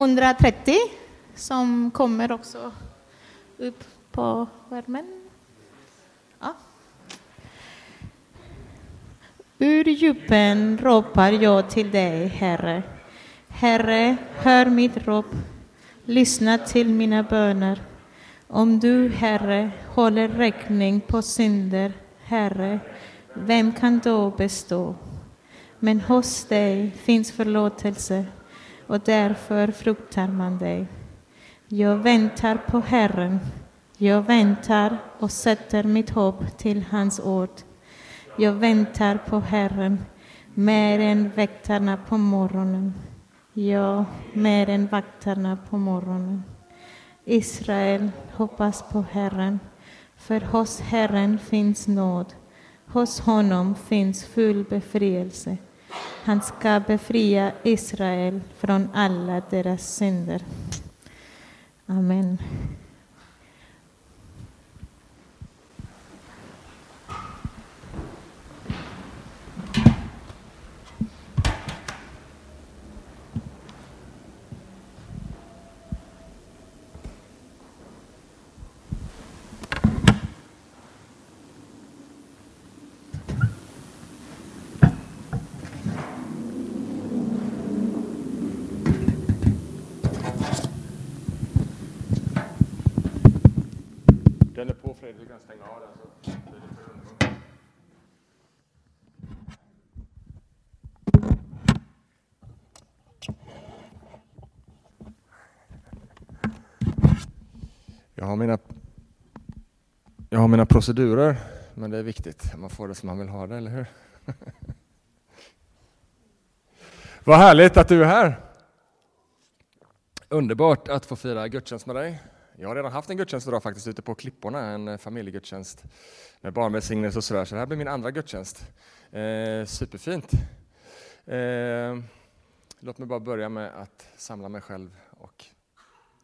130 som kommer också upp på skärmen. Ja. Ur djupen ropar jag till dig, Herre. Herre, hör mitt rop. Lyssna till mina böner. Om du, Herre, håller räkning på synder, Herre, vem kan då bestå? Men hos dig finns förlåtelse och därför fruktar man dig. Jag väntar på Herren. Jag väntar och sätter mitt hopp till hans ord. Jag väntar på Herren mer än väktarna på morgonen. Ja, mer än vaktarna på morgonen. Israel, hoppas på Herren, för hos Herren finns nåd. Hos honom finns full befrielse. Han ska befria Israel från alla deras synder. Amen. Den är på Fredrik, du kan stänga av den. Så blir det för underbart. Jag har mina jag har mina procedurer, men det är viktigt. Man får det som man vill ha det, eller hur? Vad härligt att du är här! Underbart att få fira gudstjänst med dig. Jag har redan haft en gudstjänst idag faktiskt ute på klipporna, en eh, familjegudstjänst med barnvälsignelse och sådär, så det här blir min andra gudstjänst. Eh, superfint. Eh, låt mig bara börja med att samla mig själv och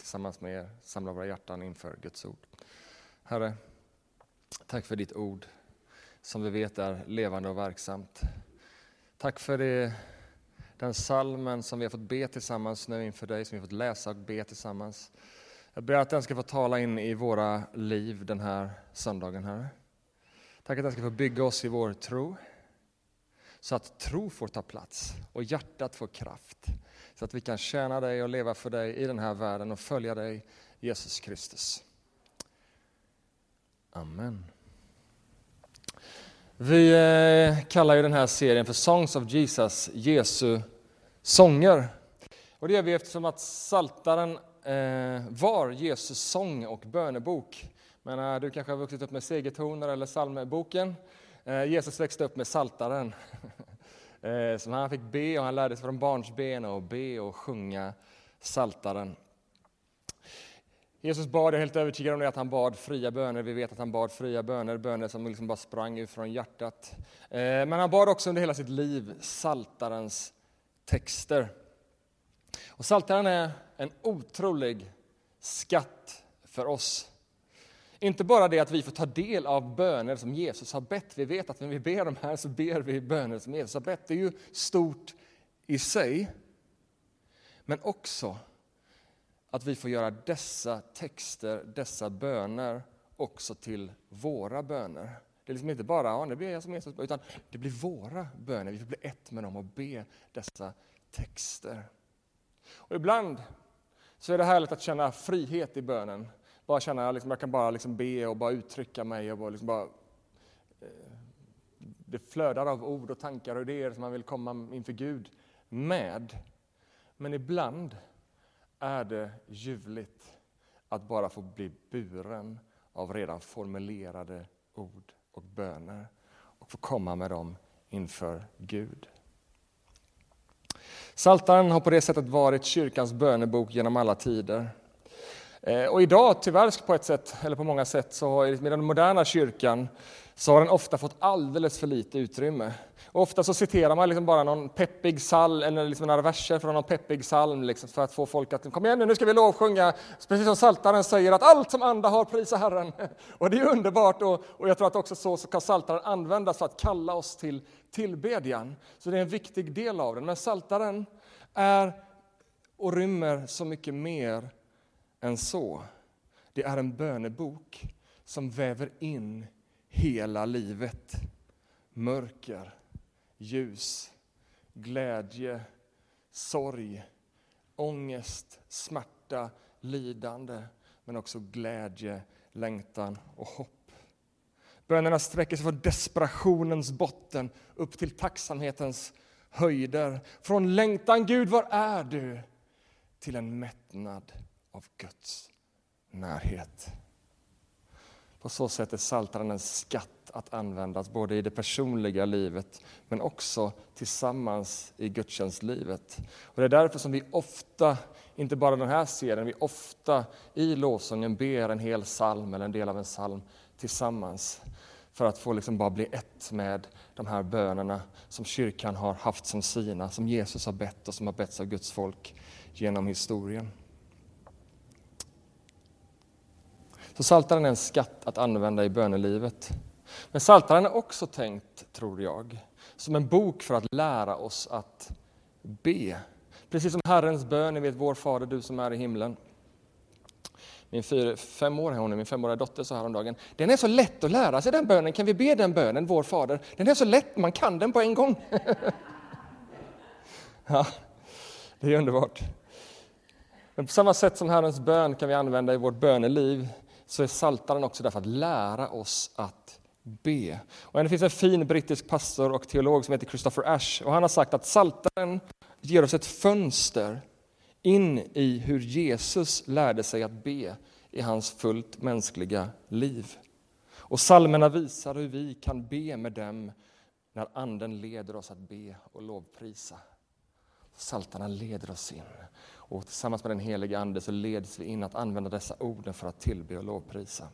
tillsammans med er samla våra hjärtan inför Guds ord. Herre, tack för ditt ord som vi vet är levande och verksamt. Tack för det, den salmen som vi har fått be tillsammans nu inför dig, som vi har fått läsa och be tillsammans. Jag ber att den ska få tala in i våra liv den här söndagen, Herre. Tack att den ska få bygga oss i vår tro, så att tro får ta plats och hjärtat får kraft, så att vi kan tjäna dig och leva för dig i den här världen och följa dig, Jesus Kristus. Amen. Vi eh, kallar ju den här serien för Songs of Jesus, Jesu sånger. Och det gör vi eftersom att Saltaren eh, var Jesus sång och bönebok. Men eh, du kanske har vuxit upp med segertoner eller psalmboken. Jesus växte upp med Saltaren. eh, som han fick be och han lärde sig från barnsben att be och sjunga Saltaren. Jesus bad, jag är helt övertygad om det, att han bad fria böner. Vi vet att han bad fria böner, böner som liksom bara sprang ut från hjärtat. Eh, Men han bad också under hela sitt liv Saltarens texter. Och Saltaren är en otrolig skatt för oss. Inte bara det att vi får ta del av böner som Jesus har bett. Vi vet att när vi ber de här så ber vi böner som Jesus har bett. Det är ju stort i sig. Men också att vi får göra dessa texter, dessa böner också till våra böner. Det är liksom inte bara, ja, det blir jag som Jesus, utan det blir våra böner. Vi får bli ett med dem och be dessa texter. Och ibland så är det härligt att känna frihet i bönen. Bara känna, liksom, jag kan bara liksom be och bara uttrycka mig och bara, liksom bara eh, det flödar av ord och tankar och idéer som man vill komma inför Gud med. Men ibland är det ljuvligt att bara få bli buren av redan formulerade ord och böner och få komma med dem inför Gud. Saltaren har på det sättet varit kyrkans bönebok genom alla tider. Eh, och idag, tyvärr på ett sätt, eller på många sätt, så har med liksom den moderna kyrkan så har den ofta fått alldeles för lite utrymme. Och ofta så citerar man liksom bara någon peppig psalm eller liksom några verser från någon peppig psalm liksom för att få folk att kom igen nu, nu ska vi lovsjunga. Precis som Saltaren säger att allt som anda har prisa Herren. Och det är underbart och, och jag tror att också så, så kan Saltaren användas för att kalla oss till tillbedjan. Så det är en viktig del av den. Men Saltaren är och rymmer så mycket mer än så. Det är en bönebok som väver in hela livet. Mörker, ljus, glädje, sorg, ångest, smärta, lidande men också glädje, längtan och hopp. Bönerna sträcker sig från desperationens botten upp till tacksamhetens höjder. Från längtan, Gud, var är du? till en mättnad av Guds närhet. På så sätt är Psaltaren en skatt att användas både i det personliga livet men också tillsammans i gudstjänstlivet. Och det är därför som vi ofta, inte bara den här serien, vi ofta i lovsången ber en hel psalm eller en del av en psalm tillsammans för att få liksom bara bli ett med de här bönerna som kyrkan har haft som sina, som Jesus har bett och som har betts av Guds folk genom historien. Så Saltaren är en skatt att använda i bönelivet. Men Saltaren är också tänkt, tror jag, som en bok för att lära oss att be. Precis som Herrens bön, ni vet vår Fader, du som är i himlen. Min fyra, fem år, hon är min femåriga dotter sa häromdagen, den är så lätt att lära sig den bönen, kan vi be den bönen, vår Fader? Den är så lätt, man kan den på en gång. ja, det är underbart. Men på samma sätt som Herrens bön kan vi använda i vårt böneliv så är Saltaren också där för att lära oss att be. Och det finns en fin brittisk pastor och teolog som heter Christopher Ash och han har sagt att Saltaren ger oss ett fönster in i hur Jesus lärde sig att be i hans fullt mänskliga liv. Och salmerna visar hur vi kan be med dem när Anden leder oss att be och lovprisa. Saltarna leder oss in och tillsammans med den helige Ande så leds vi in att använda dessa orden för att tillbe och lovprisa.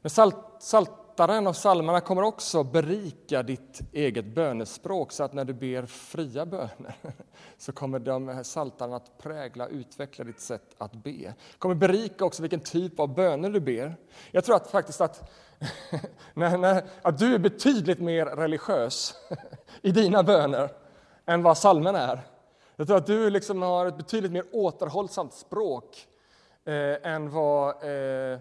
Men salt, saltaren och psalmerna kommer också berika ditt eget bönespråk så att när du ber fria böner så kommer de här saltarna att prägla och utveckla ditt sätt att be. kommer berika också vilken typ av böner du ber. Jag tror att faktiskt att, när, när, att du är betydligt mer religiös i dina böner än vad salmen är. Jag tror att du liksom har ett betydligt mer återhållsamt språk eh, än vad eh,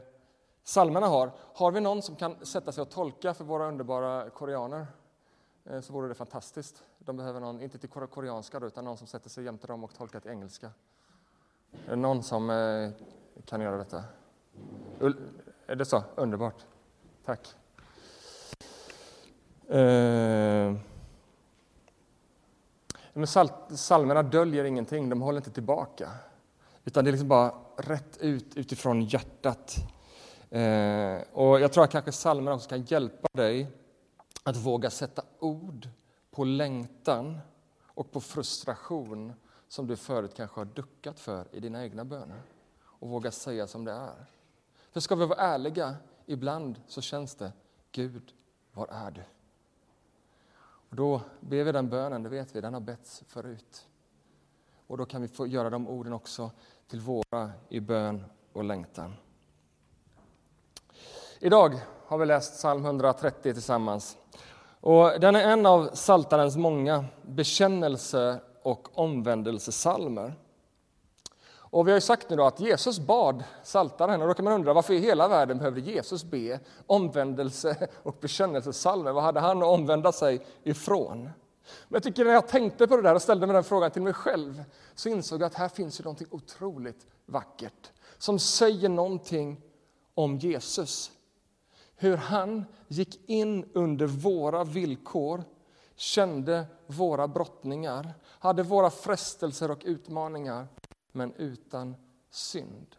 psalmerna har. Har vi någon som kan sätta sig och tolka för våra underbara koreaner eh, så vore det fantastiskt. De behöver någon, inte till koreanska utan någon som sätter sig jämte dem och tolkar till engelska. Är det någon som eh, kan göra detta? Är det så? Underbart. Tack. Eh, men psalmerna döljer ingenting, de håller inte tillbaka. Utan det är liksom bara rätt ut utifrån hjärtat. Eh, och jag tror att kanske psalmerna också kan hjälpa dig att våga sätta ord på längtan och på frustration som du förut kanske har duckat för i dina egna böner. Och våga säga som det är. För ska vi vara ärliga, ibland så känns det Gud, var är du? Och då ber vi den bönen, det vet vi, den har betts förut. Och då kan vi få göra de orden också till våra i bön och längtan. Idag har vi läst psalm 130 tillsammans. Och den är en av Saltarens många bekännelse och omvändelsesalmer. Och vi har ju sagt nu då att Jesus bad Saltaren och då kan man undra varför i hela världen behövde Jesus be omvändelse och bekännelsesalmen? Vad hade han att omvända sig ifrån? Men jag tycker när jag tänkte på det där och ställde mig den frågan till mig själv så insåg jag att här finns ju någonting otroligt vackert som säger någonting om Jesus. Hur han gick in under våra villkor, kände våra brottningar, hade våra frestelser och utmaningar men utan synd.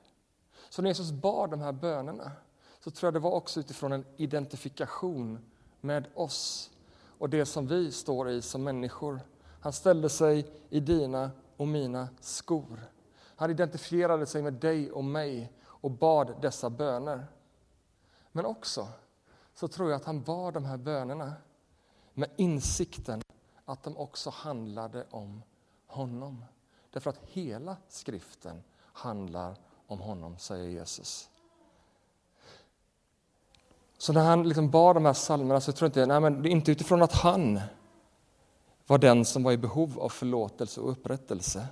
Så när Jesus bad de här bönerna så tror jag det var också utifrån en identifikation med oss och det som vi står i som människor. Han ställde sig i dina och mina skor. Han identifierade sig med dig och mig och bad dessa böner. Men också så tror jag att han bad de här bönerna med insikten att de också handlade om honom. Därför att hela skriften handlar om honom, säger Jesus. Så när han liksom bad de här psalmerna så tror jag inte, nej men det är inte utifrån att han var den som var i behov av förlåtelse och upprättelse.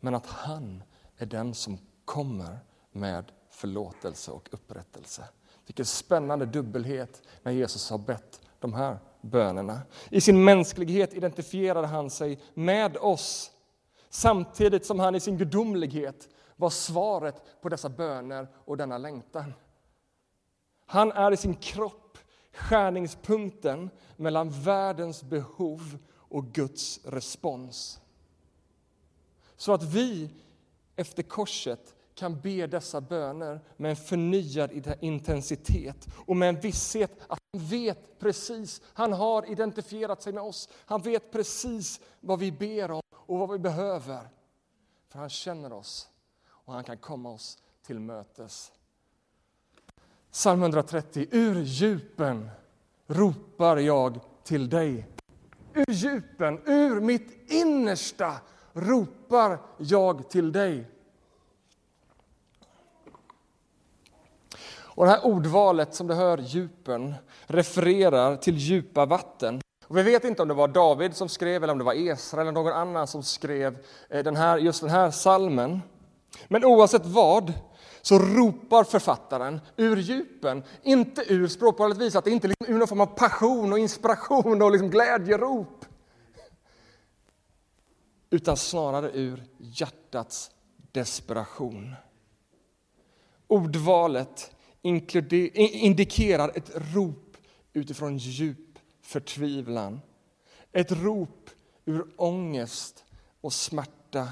men att han är den som kommer med förlåtelse och upprättelse. Vilken spännande dubbelhet när Jesus har bett de här bönerna. I sin mänsklighet identifierade han sig med oss samtidigt som han i sin gudomlighet var svaret på dessa böner och denna längtan. Han är i sin kropp skärningspunkten mellan världens behov och Guds respons. Så att vi efter korset kan be dessa böner med en förnyad intensitet och med en visshet att han vet precis, han har identifierat sig med oss. Han vet precis vad vi ber om och vad vi behöver. För han känner oss och han kan komma oss till mötes. Psalm 130. Ur djupen ropar jag till dig. Ur djupen, ur mitt innersta ropar jag till dig. Och det här ordvalet som du hör, djupen, refererar till djupa vatten. Och vi vet inte om det var David som skrev eller om det var Esra eller någon annan som skrev eh, den här, just den här salmen. Men oavsett vad så ropar författaren ur djupen, inte ur språkvalet visar att det inte liksom är liksom ur någon form av passion och inspiration och liksom glädjerop. Utan snarare ur hjärtats desperation. Ordvalet indikerar ett rop utifrån djup förtvivlan. Ett rop ur ångest och smärta,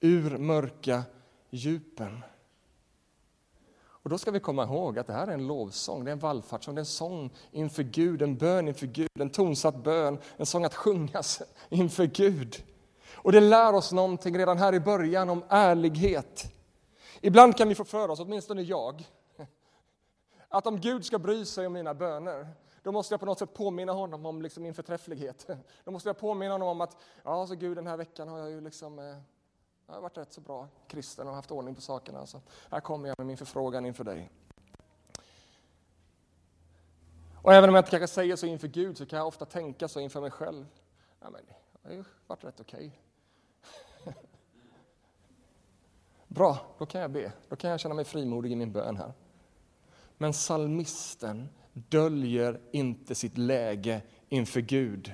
ur mörka djupen. Och då ska vi komma ihåg att det här är en lovsång, det är en vallfartssång, det är en sång inför Gud, en bön inför Gud, en tonsatt bön, en sång att sjungas inför Gud. Och det lär oss någonting redan här i början om ärlighet. Ibland kan vi få för oss, åtminstone jag, att om Gud ska bry sig om mina böner, då måste jag på något sätt påminna honom om liksom min förträfflighet. Då måste jag påminna honom om att, ja, så Gud, den här veckan har jag ju liksom eh, jag har varit rätt så bra kristen och haft ordning på sakerna. Så här kommer jag med min förfrågan inför dig. Och även om jag inte kanske säger så inför Gud så kan jag ofta tänka så inför mig själv. Ja, men det har ju varit rätt okej. Okay. Bra, då kan jag be. Då kan jag känna mig frimodig i min bön här. Men salmisten döljer inte sitt läge inför Gud.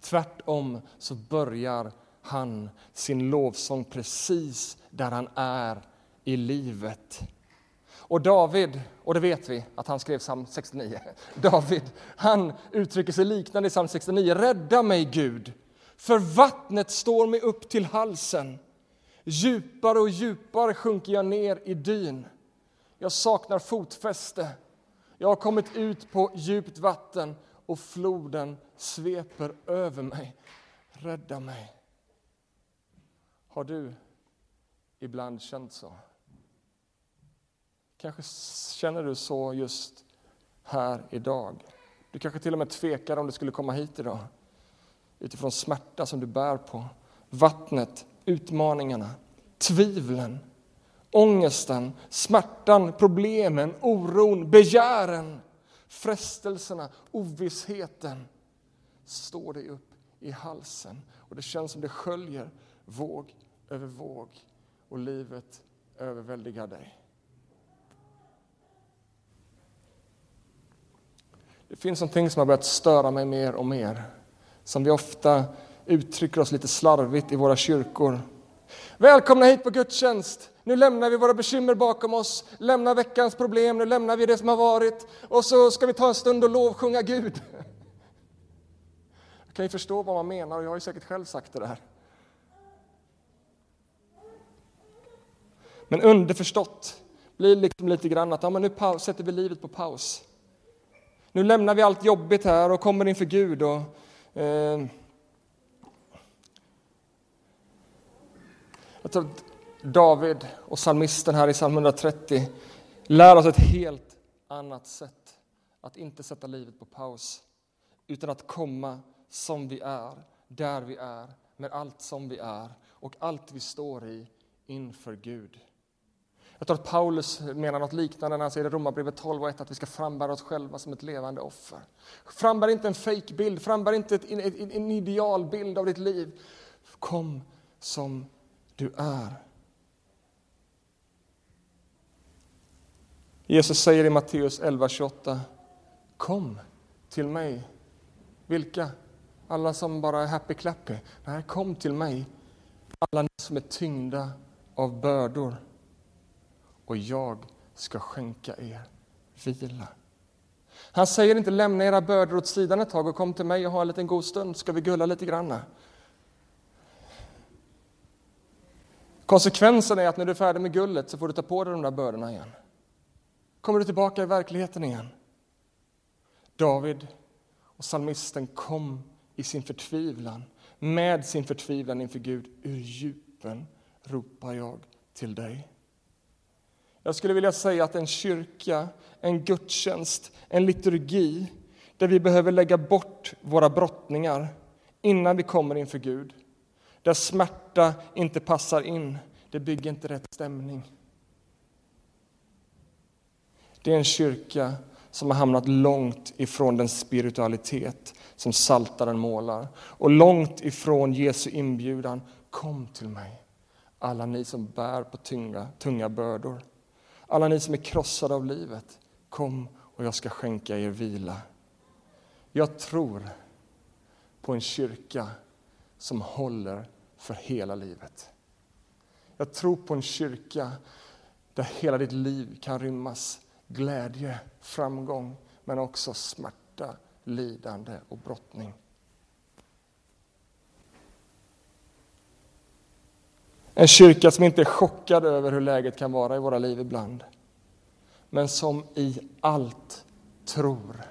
Tvärtom så börjar han sin lovsång precis där han är i livet. Och David, och det vet vi att han skrev psalm 69, David, han uttrycker sig liknande i psalm 69. Rädda mig Gud, för vattnet står mig upp till halsen. Djupare och djupare sjunker jag ner i dyn. Jag saknar fotfäste. Jag har kommit ut på djupt vatten och floden sveper över mig. Rädda mig. Har du ibland känt så? Kanske känner du så just här idag. Du kanske till och med tvekar om du skulle komma hit idag utifrån smärta som du bär på. Vattnet, utmaningarna, tvivlen, ångesten, smärtan, problemen, oron, begären, frestelserna, ovissheten står dig upp i halsen och det känns som det sköljer våg över våg och livet överväldigar dig. Det finns någonting som har börjat störa mig mer och mer, som vi ofta uttrycker oss lite slarvigt i våra kyrkor. Välkomna hit på gudstjänst! Nu lämnar vi våra bekymmer bakom oss, lämnar veckans problem, nu lämnar vi det som har varit och så ska vi ta en stund och lovsjunga Gud. Jag kan ju förstå vad man menar och jag har ju säkert själv sagt det där. Men underförstått blir det liksom lite grann att ja, men nu sätter vi livet på paus. Nu lämnar vi allt jobbigt här och kommer inför Gud. Och, eh, jag tror att David och psalmisten här i psalm 130 lär oss ett helt annat sätt att inte sätta livet på paus, utan att komma som vi är, där vi är, med allt som vi är och allt vi står i inför Gud. Jag tror att Paulus menar något liknande när han säger i Romarbrevet 12 och 1 att vi ska frambära oss själva som ett levande offer. Frambär inte en fake frambär inte ett, en idealbild av ditt liv. Kom som du är. Jesus säger i Matteus 11.28 Kom till mig. Vilka? Alla som bara är happy-clappy. Nej, kom till mig. Alla ni som är tyngda av bördor. Och jag ska skänka er vila. Han säger inte lämna era bördor åt sidan ett tag och kom till mig och ha en liten god stund, ska vi gulla lite granna. Konsekvensen är att när du är färdig med gullet så får du ta på dig de där bördorna igen. Kommer du tillbaka i verkligheten igen. David och salmisten kom i sin förtvivlan, med sin förtvivlan inför Gud. Ur djupen ropar jag till dig. Jag skulle vilja säga att en kyrka, en gudstjänst, en liturgi där vi behöver lägga bort våra brottningar innan vi kommer inför Gud. Där smärta inte passar in, det bygger inte rätt stämning. Det är en kyrka som har hamnat långt ifrån den spiritualitet som Saltaren målar och långt ifrån Jesu inbjudan. Kom till mig, alla ni som bär på tunga, tunga bördor. Alla ni som är krossade av livet, kom och jag ska skänka er vila. Jag tror på en kyrka som håller för hela livet. Jag tror på en kyrka där hela ditt liv kan rymmas. Glädje, framgång, men också smärta, lidande och brottning. En kyrka som inte är chockad över hur läget kan vara i våra liv ibland. Men som i allt tror.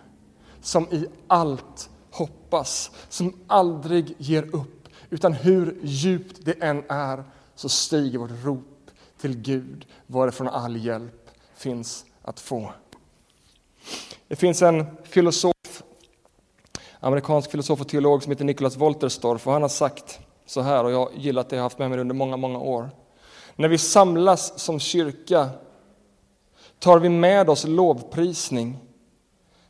Som i allt hoppas. Som aldrig ger upp. Utan hur djupt det än är så stiger vårt rop till Gud varifrån all hjälp finns att få. Det finns en filosof, amerikansk filosof och teolog som heter Nicholas Wolterstorff och han har sagt så här, och jag gillar att det har haft med mig under många, många år. När vi samlas som kyrka tar vi med oss lovprisning.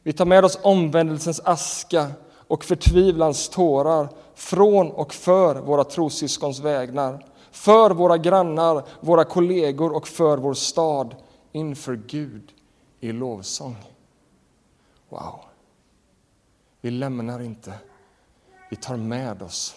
Vi tar med oss omvändelsens aska och förtvivlans tårar från och för våra trossyskons vägnar, för våra grannar, våra kollegor och för vår stad inför Gud i lovsång. Wow! Vi lämnar inte, vi tar med oss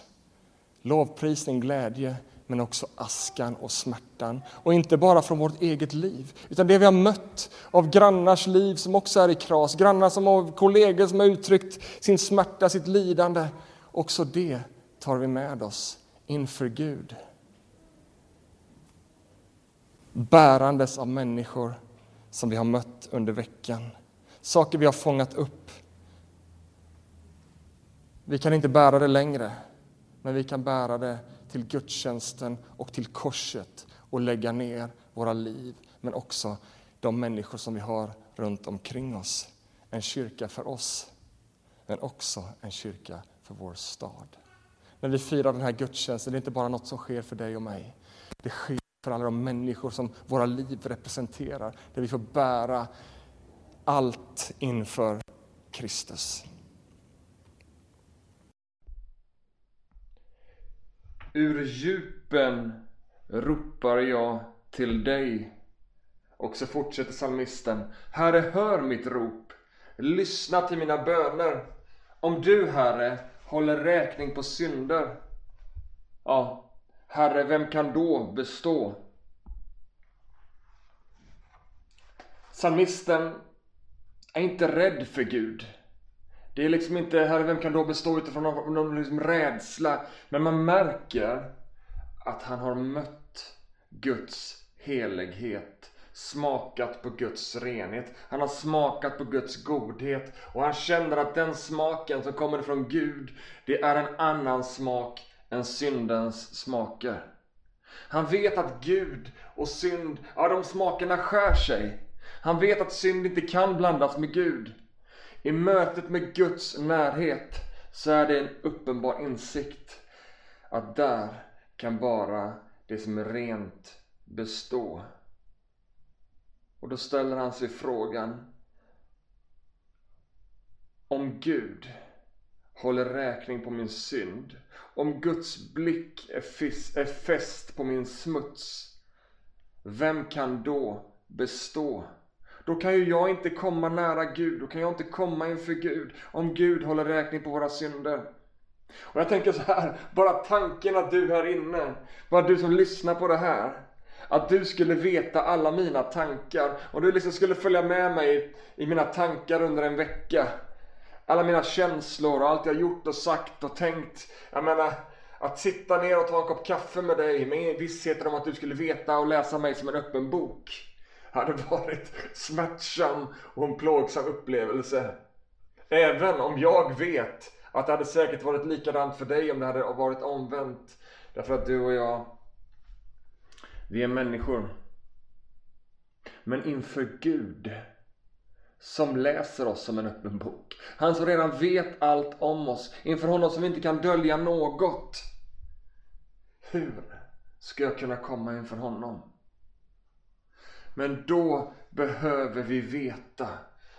lovprisning, glädje, men också askan och smärtan. Och inte bara från vårt eget liv, utan det vi har mött av grannars liv som också är i kras, grannar som har kollegor som har uttryckt sin smärta, sitt lidande. Också det tar vi med oss inför Gud. Bärandes av människor som vi har mött under veckan. Saker vi har fångat upp. Vi kan inte bära det längre men vi kan bära det till gudstjänsten och till korset och lägga ner våra liv, men också de människor som vi har runt omkring oss. En kyrka för oss, men också en kyrka för vår stad. När vi firar den här gudstjänsten, det är inte bara något som sker för dig och mig. Det sker för alla de människor som våra liv representerar, där vi får bära allt inför Kristus. Ur djupen ropar jag till dig. Och så fortsätter salmisten. Herre, hör mitt rop. Lyssna till mina böner. Om du, Herre, håller räkning på synder. Ja, Herre, vem kan då bestå? Psalmisten är inte rädd för Gud. Det är liksom inte, Herre vem kan då bestå utifrån någon, någon liksom rädsla? Men man märker att han har mött Guds helighet smakat på Guds renhet. Han har smakat på Guds godhet och han känner att den smaken som kommer från Gud, det är en annan smak än syndens smaker. Han vet att Gud och synd, ja de smakerna skär sig. Han vet att synd inte kan blandas med Gud. I mötet med Guds närhet så är det en uppenbar insikt att där kan bara det som är rent bestå. Och då ställer han sig frågan om Gud, håller räkning på min synd, om Guds blick är, fis, är fäst på min smuts, vem kan då bestå? Då kan ju jag inte komma nära Gud, då kan jag inte komma inför Gud om Gud håller räkning på våra synder. Och jag tänker så här, bara tanken att du här inne, bara du som lyssnar på det här, att du skulle veta alla mina tankar och du liksom skulle följa med mig i mina tankar under en vecka. Alla mina känslor och allt jag gjort och sagt och tänkt. Jag menar, att sitta ner och ta en kopp kaffe med dig med vissheten om att du skulle veta och läsa mig som en öppen bok hade varit smärtsam och en plågsam upplevelse. Även om jag vet att det hade säkert varit likadant för dig om det hade varit omvänt. Därför att du och jag, vi är människor. Men inför Gud som läser oss som en öppen bok. Han som redan vet allt om oss. Inför honom som inte kan dölja något. Hur ska jag kunna komma inför honom? Men då behöver vi veta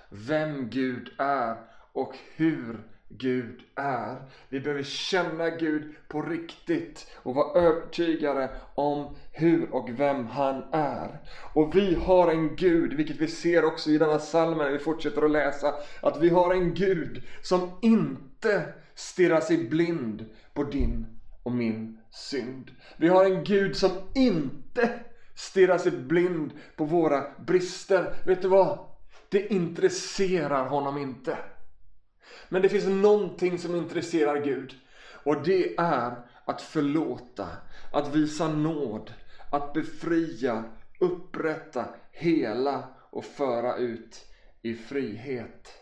vem Gud är och hur Gud är. Vi behöver känna Gud på riktigt och vara övertygade om hur och vem han är. Och vi har en Gud, vilket vi ser också i denna salmen när vi fortsätter att läsa, att vi har en Gud som inte stirrar sig blind på din och min synd. Vi har en Gud som inte stirrar sig blind på våra brister. Vet du vad? Det intresserar honom inte. Men det finns någonting som intresserar Gud. Och det är att förlåta, att visa nåd, att befria, upprätta, hela och föra ut i frihet.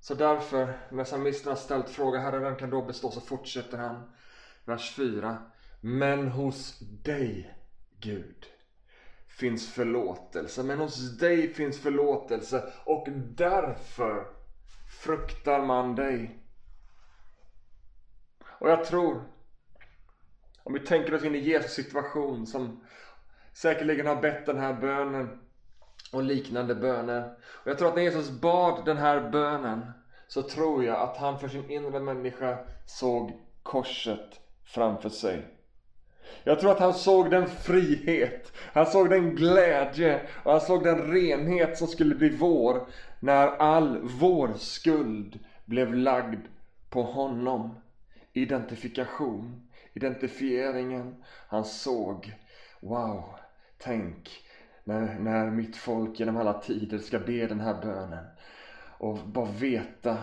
Så därför, när psalmisten har ställt frågan Herre, vem kan då bestå? Så fortsätter han, vers 4. Men hos dig Gud finns förlåtelse. Men hos dig finns förlåtelse och därför fruktar man dig. Och jag tror, om vi tänker oss in i Jesus situation som säkerligen har bett den här bönen och liknande böner. Och jag tror att när Jesus bad den här bönen så tror jag att han för sin inre människa såg korset framför sig. Jag tror att han såg den frihet, han såg den glädje och han såg den renhet som skulle bli vår när all vår skuld blev lagd på honom. Identifikation, identifieringen. Han såg, wow, tänk när, när mitt folk genom alla tider ska be den här bönen och bara veta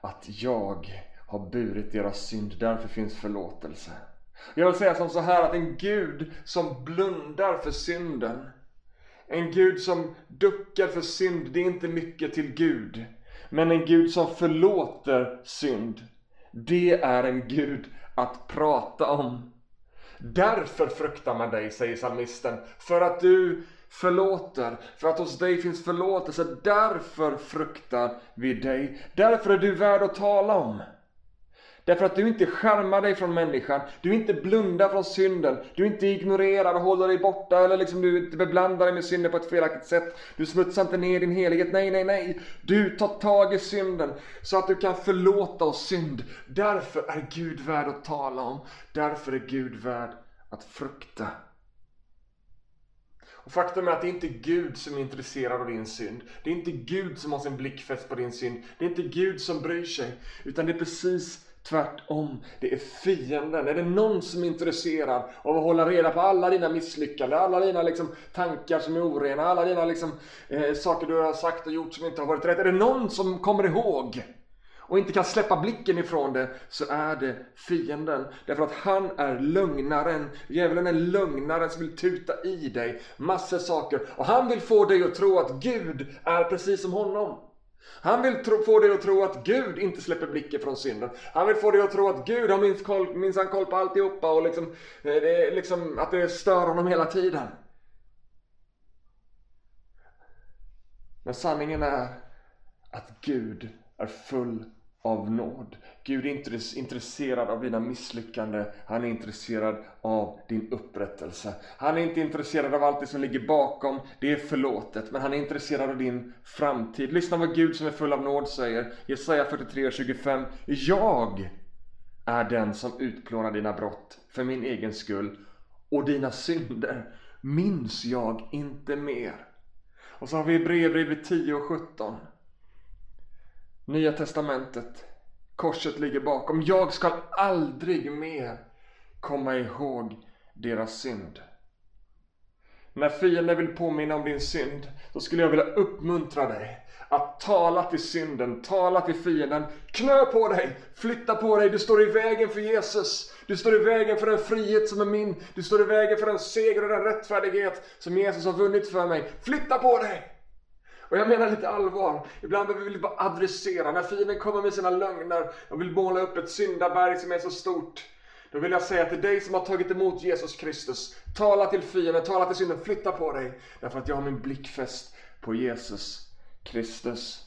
att jag har burit deras synd, därför finns förlåtelse. Jag vill säga som så här att en Gud som blundar för synden, en Gud som duckar för synd, det är inte mycket till Gud. Men en Gud som förlåter synd, det är en Gud att prata om. Därför fruktar man dig, säger psalmisten, för att du förlåter, för att hos dig finns förlåtelse. Därför fruktar vi dig. Därför är du värd att tala om. Därför att du inte skärmar dig från människan, du inte blundar från synden, du inte ignorerar och håller dig borta eller liksom du inte beblandar dig med synden på ett felaktigt sätt. Du smutsar inte ner din helighet, nej, nej, nej. Du tar tag i synden så att du kan förlåta oss synd. Därför är Gud värd att tala om, därför är Gud värd att frukta. Och faktum är att det är inte Gud som är intresserad av din synd. Det är inte Gud som har sin blick fäst på din synd. Det är inte Gud som bryr sig. Utan det är precis Tvärtom, det är fienden. Är det någon som är intresserad av att hålla reda på alla dina misslyckanden, alla dina liksom, tankar som är orena, alla dina liksom, eh, saker du har sagt och gjort som inte har varit rätt. Är det någon som kommer ihåg och inte kan släppa blicken ifrån det så är det fienden. Därför att han är lögnaren. Djävulen är lögnaren som vill tuta i dig massor saker. Och han vill få dig att tro att Gud är precis som honom. Han vill tro, få dig att tro att Gud inte släpper blicken från synden. Han vill få dig att tro att Gud har minst koll, minsann koll på alltihopa och liksom, eh, det är liksom, att det stör honom hela tiden. Men sanningen är att Gud är full av nåd. Gud är inte intresserad av dina misslyckanden. Han är intresserad av din upprättelse. Han är inte intresserad av allt det som ligger bakom. Det är förlåtet. Men han är intresserad av din framtid. Lyssna vad Gud som är full av nåd säger. Jesaja 43 25. Jag är den som utplånar dina brott för min egen skull och dina synder minns jag inte mer. Och så har vi Hebreerbrevet 10 och 17. Nya testamentet. Korset ligger bakom. Jag ska aldrig mer komma ihåg deras synd. När fienden vill påminna om din synd, då skulle jag vilja uppmuntra dig att tala till synden, tala till fienden. Knö på dig, flytta på dig, du står i vägen för Jesus. Du står i vägen för den frihet som är min. Du står i vägen för den seger och den rättfärdighet som Jesus har vunnit för mig. Flytta på dig! Och jag menar lite allvar. Ibland behöver vi bara adressera. När fienden kommer med sina lögner och vill måla upp ett syndaberg som är så stort. Då vill jag säga till dig som har tagit emot Jesus Kristus. Tala till fienden, tala till synden, flytta på dig. Därför att jag har min blick fäst på Jesus Kristus.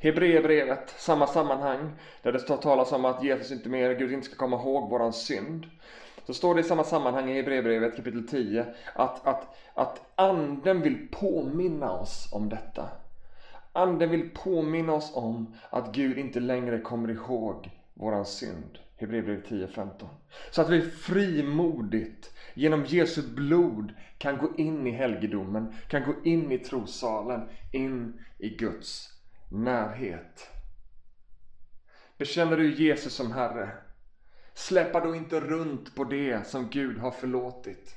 Hebreerbrevet, samma sammanhang, där det står talas om att Jesus inte mer, Gud inte ska komma ihåg våran synd. Så står det i samma sammanhang i Hebreerbrevet kapitel 10 att, att, att anden vill påminna oss om detta. Anden vill påminna oss om att Gud inte längre kommer ihåg våran synd. Hebreerbrevet 10.15. Så att vi frimodigt genom Jesu blod kan gå in i helgedomen, kan gå in i trossalen, in i Guds närhet. Bekänner du Jesus som Herre? Släppa då inte runt på det som Gud har förlåtit.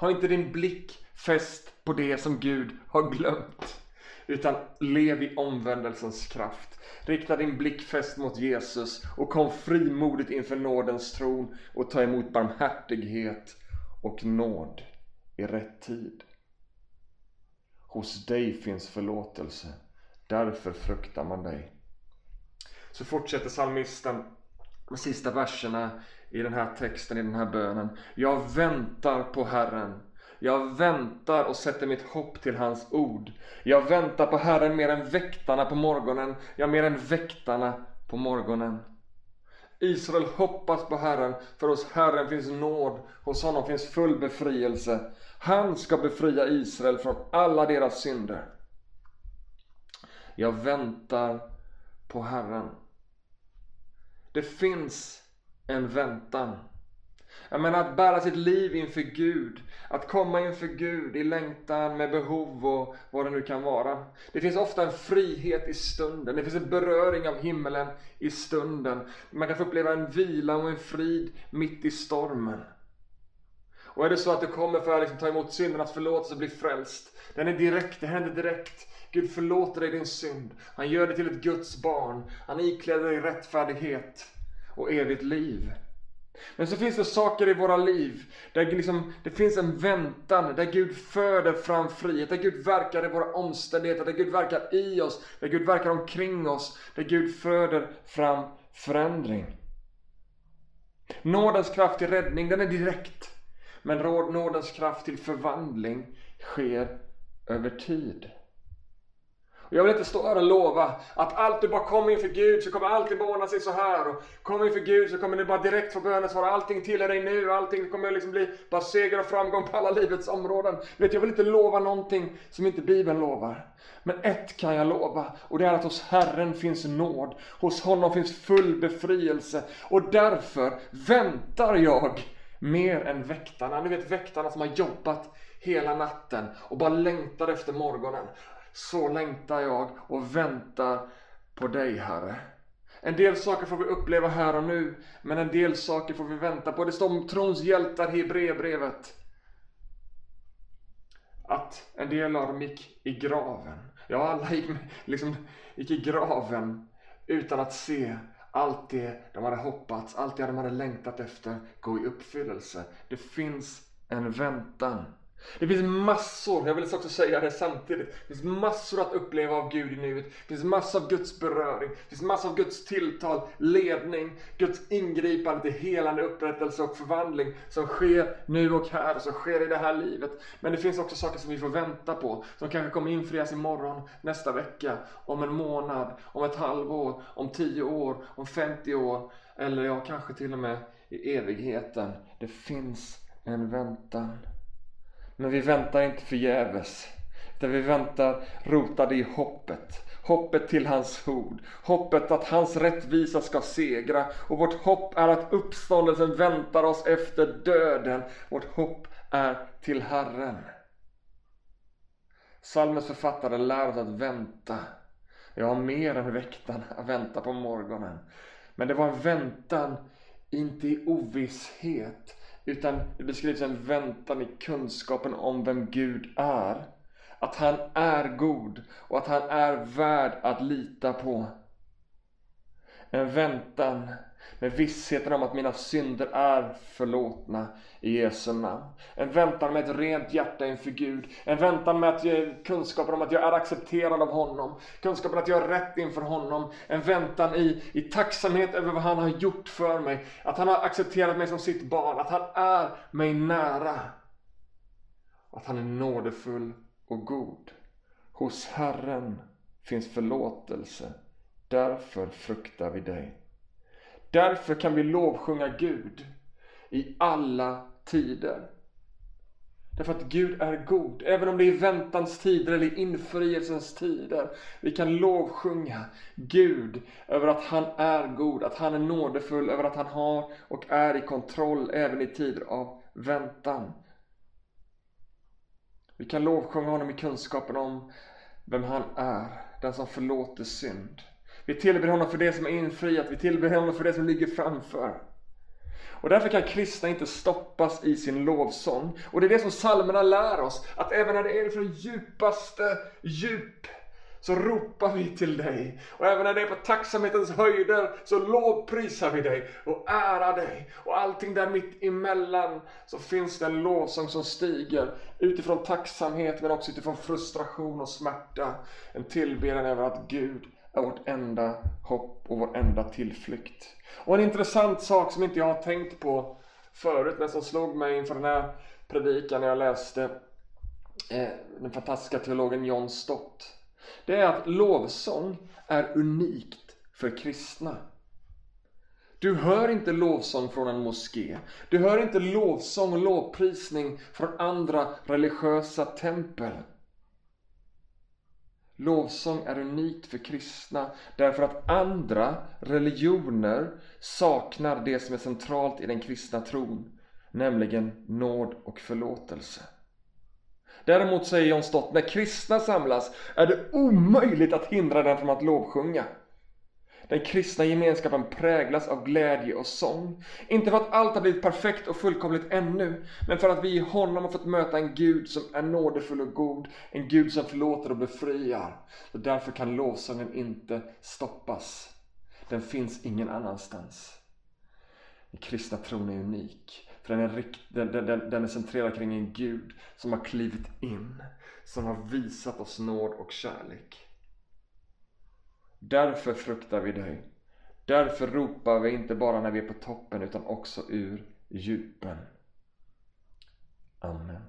Ha inte din blick fäst på det som Gud har glömt. Utan lev i omvändelsens kraft. Rikta din blick fäst mot Jesus och kom frimodigt inför nådens tron och ta emot barmhärtighet och nåd i rätt tid. Hos dig finns förlåtelse. Därför fruktar man dig. Så fortsätter psalmisten de sista verserna i den här texten, i den här bönen. Jag väntar på Herren. Jag väntar och sätter mitt hopp till hans ord. Jag väntar på Herren mer än väktarna på morgonen. Ja, mer än väktarna på morgonen. Israel hoppas på Herren, för hos Herren finns nåd, hos honom finns full befrielse. Han ska befria Israel från alla deras synder. Jag väntar på Herren. Det finns en väntan. Jag menar att bära sitt liv inför Gud, att komma inför Gud i längtan med behov och vad det nu kan vara. Det finns ofta en frihet i stunden, det finns en beröring av himmelen i stunden. Man kan få uppleva en vila och en frid mitt i stormen. Och är det så att du kommer för att liksom ta emot syndernas förlåtelse och bli frälst, den är direkt, det händer direkt. Gud förlåter dig din synd. Han gör dig till ett Guds barn. Han ikläder dig rättfärdighet och evigt liv. Men så finns det saker i våra liv där liksom, det finns en väntan, där Gud föder fram frihet, där Gud verkar i våra omständigheter, där Gud verkar i oss, där Gud verkar omkring oss, där Gud föder fram förändring. Nådens kraft till räddning, den är direkt. Men nådens kraft till förvandling sker över tid. Jag vill inte stå här och lova att allt du bara kommer inför Gud så kommer allting bara ordna sig så här. Och kommer inför Gud så kommer du bara direkt få bönesvar. Allting tillhör dig nu. Allting kommer liksom bli bara seger och framgång på alla livets områden. Vet, jag vill inte lova någonting som inte Bibeln lovar. Men ett kan jag lova och det är att hos Herren finns nåd. Hos honom finns full befrielse. Och därför väntar jag mer än väktarna. Ni vet väktarna som har jobbat hela natten och bara längtar efter morgonen. Så längtar jag och väntar på dig Herre. En del saker får vi uppleva här och nu, men en del saker får vi vänta på. Det står om trons hjältar i Hebreerbrevet. Att en del av dem gick i graven. Ja, alla gick, liksom, gick i graven utan att se allt det de hade hoppats, allt det de hade längtat efter gå i uppfyllelse. Det finns en väntan. Det finns massor, jag vill också säga det samtidigt, det finns massor att uppleva av Gud i nuet. Det finns massor av Guds beröring, det finns massor av Guds tilltal, ledning, Guds ingripande till helande, upprättelse och förvandling som sker nu och här, som sker i det här livet. Men det finns också saker som vi får vänta på, som kanske kommer infrias imorgon, nästa vecka, om en månad, om ett halvår, om tio år, om 50 år, eller ja, kanske till och med i evigheten. Det finns en väntan. Men vi väntar inte förgäves. Utan vi väntar rotade i hoppet. Hoppet till hans ord. Hoppet att hans rättvisa ska segra. Och vårt hopp är att uppståndelsen väntar oss efter döden. Vårt hopp är till Herren. Salmens författare lär oss att vänta. Jag har mer än väktarna att vänta på morgonen. Men det var en väntan, inte i ovisshet, utan det beskrivs en väntan i kunskapen om vem Gud är. Att han är god och att han är värd att lita på. En väntan med vissheten om att mina synder är förlåtna i Jesu namn. En väntan med ett rent hjärta inför Gud. En väntan med att ge kunskapen om att jag är accepterad av honom. Kunskapen att jag är rätt inför honom. En väntan i, i tacksamhet över vad han har gjort för mig. Att han har accepterat mig som sitt barn. Att han är mig nära. Att han är nådefull och god. Hos Herren finns förlåtelse. Därför fruktar vi dig. Därför kan vi lovsjunga Gud i alla tider. Därför att Gud är god, även om det är väntans tider eller infrielsens tider. Vi kan lovsjunga Gud över att han är god, att han är nådefull, över att han har och är i kontroll även i tider av väntan. Vi kan lovsjunga honom i kunskapen om vem han är, den som förlåter synd. Vi tillber honom för det som är infriat, vi tillber honom för det som ligger framför. Och därför kan kristna inte stoppas i sin lovsång. Och det är det som psalmerna lär oss, att även när det är från djupaste djup så ropar vi till dig. Och även när det är på tacksamhetens höjder så lovprisar vi dig och ärar dig. Och allting där mitt emellan så finns det en lovsång som stiger utifrån tacksamhet men också utifrån frustration och smärta. En tillbedjan över att Gud är vårt enda hopp och vår enda tillflykt. Och en intressant sak som inte jag har tänkt på förut men som slog mig inför den här predikan när jag läste eh, den fantastiska teologen John Stott. Det är att lovsång är unikt för kristna. Du hör inte lovsång från en moské. Du hör inte lovsång och lovprisning från andra religiösa tempel. Lovsång är unikt för kristna därför att andra religioner saknar det som är centralt i den kristna tron, nämligen nåd och förlåtelse. Däremot säger John Stott, när kristna samlas är det omöjligt att hindra dem från att lovsjunga. Den kristna gemenskapen präglas av glädje och sång. Inte för att allt har blivit perfekt och fullkomligt ännu, men för att vi i honom har fått möta en Gud som är nådefull och god, en Gud som förlåter och befriar. Och därför kan lovsången inte stoppas. Den finns ingen annanstans. Den kristna tron är unik. För den är, den, den, den är centrerad kring en Gud som har klivit in, som har visat oss nåd och kärlek. Därför fruktar vi dig. Därför ropar vi inte bara när vi är på toppen utan också ur djupen. Amen.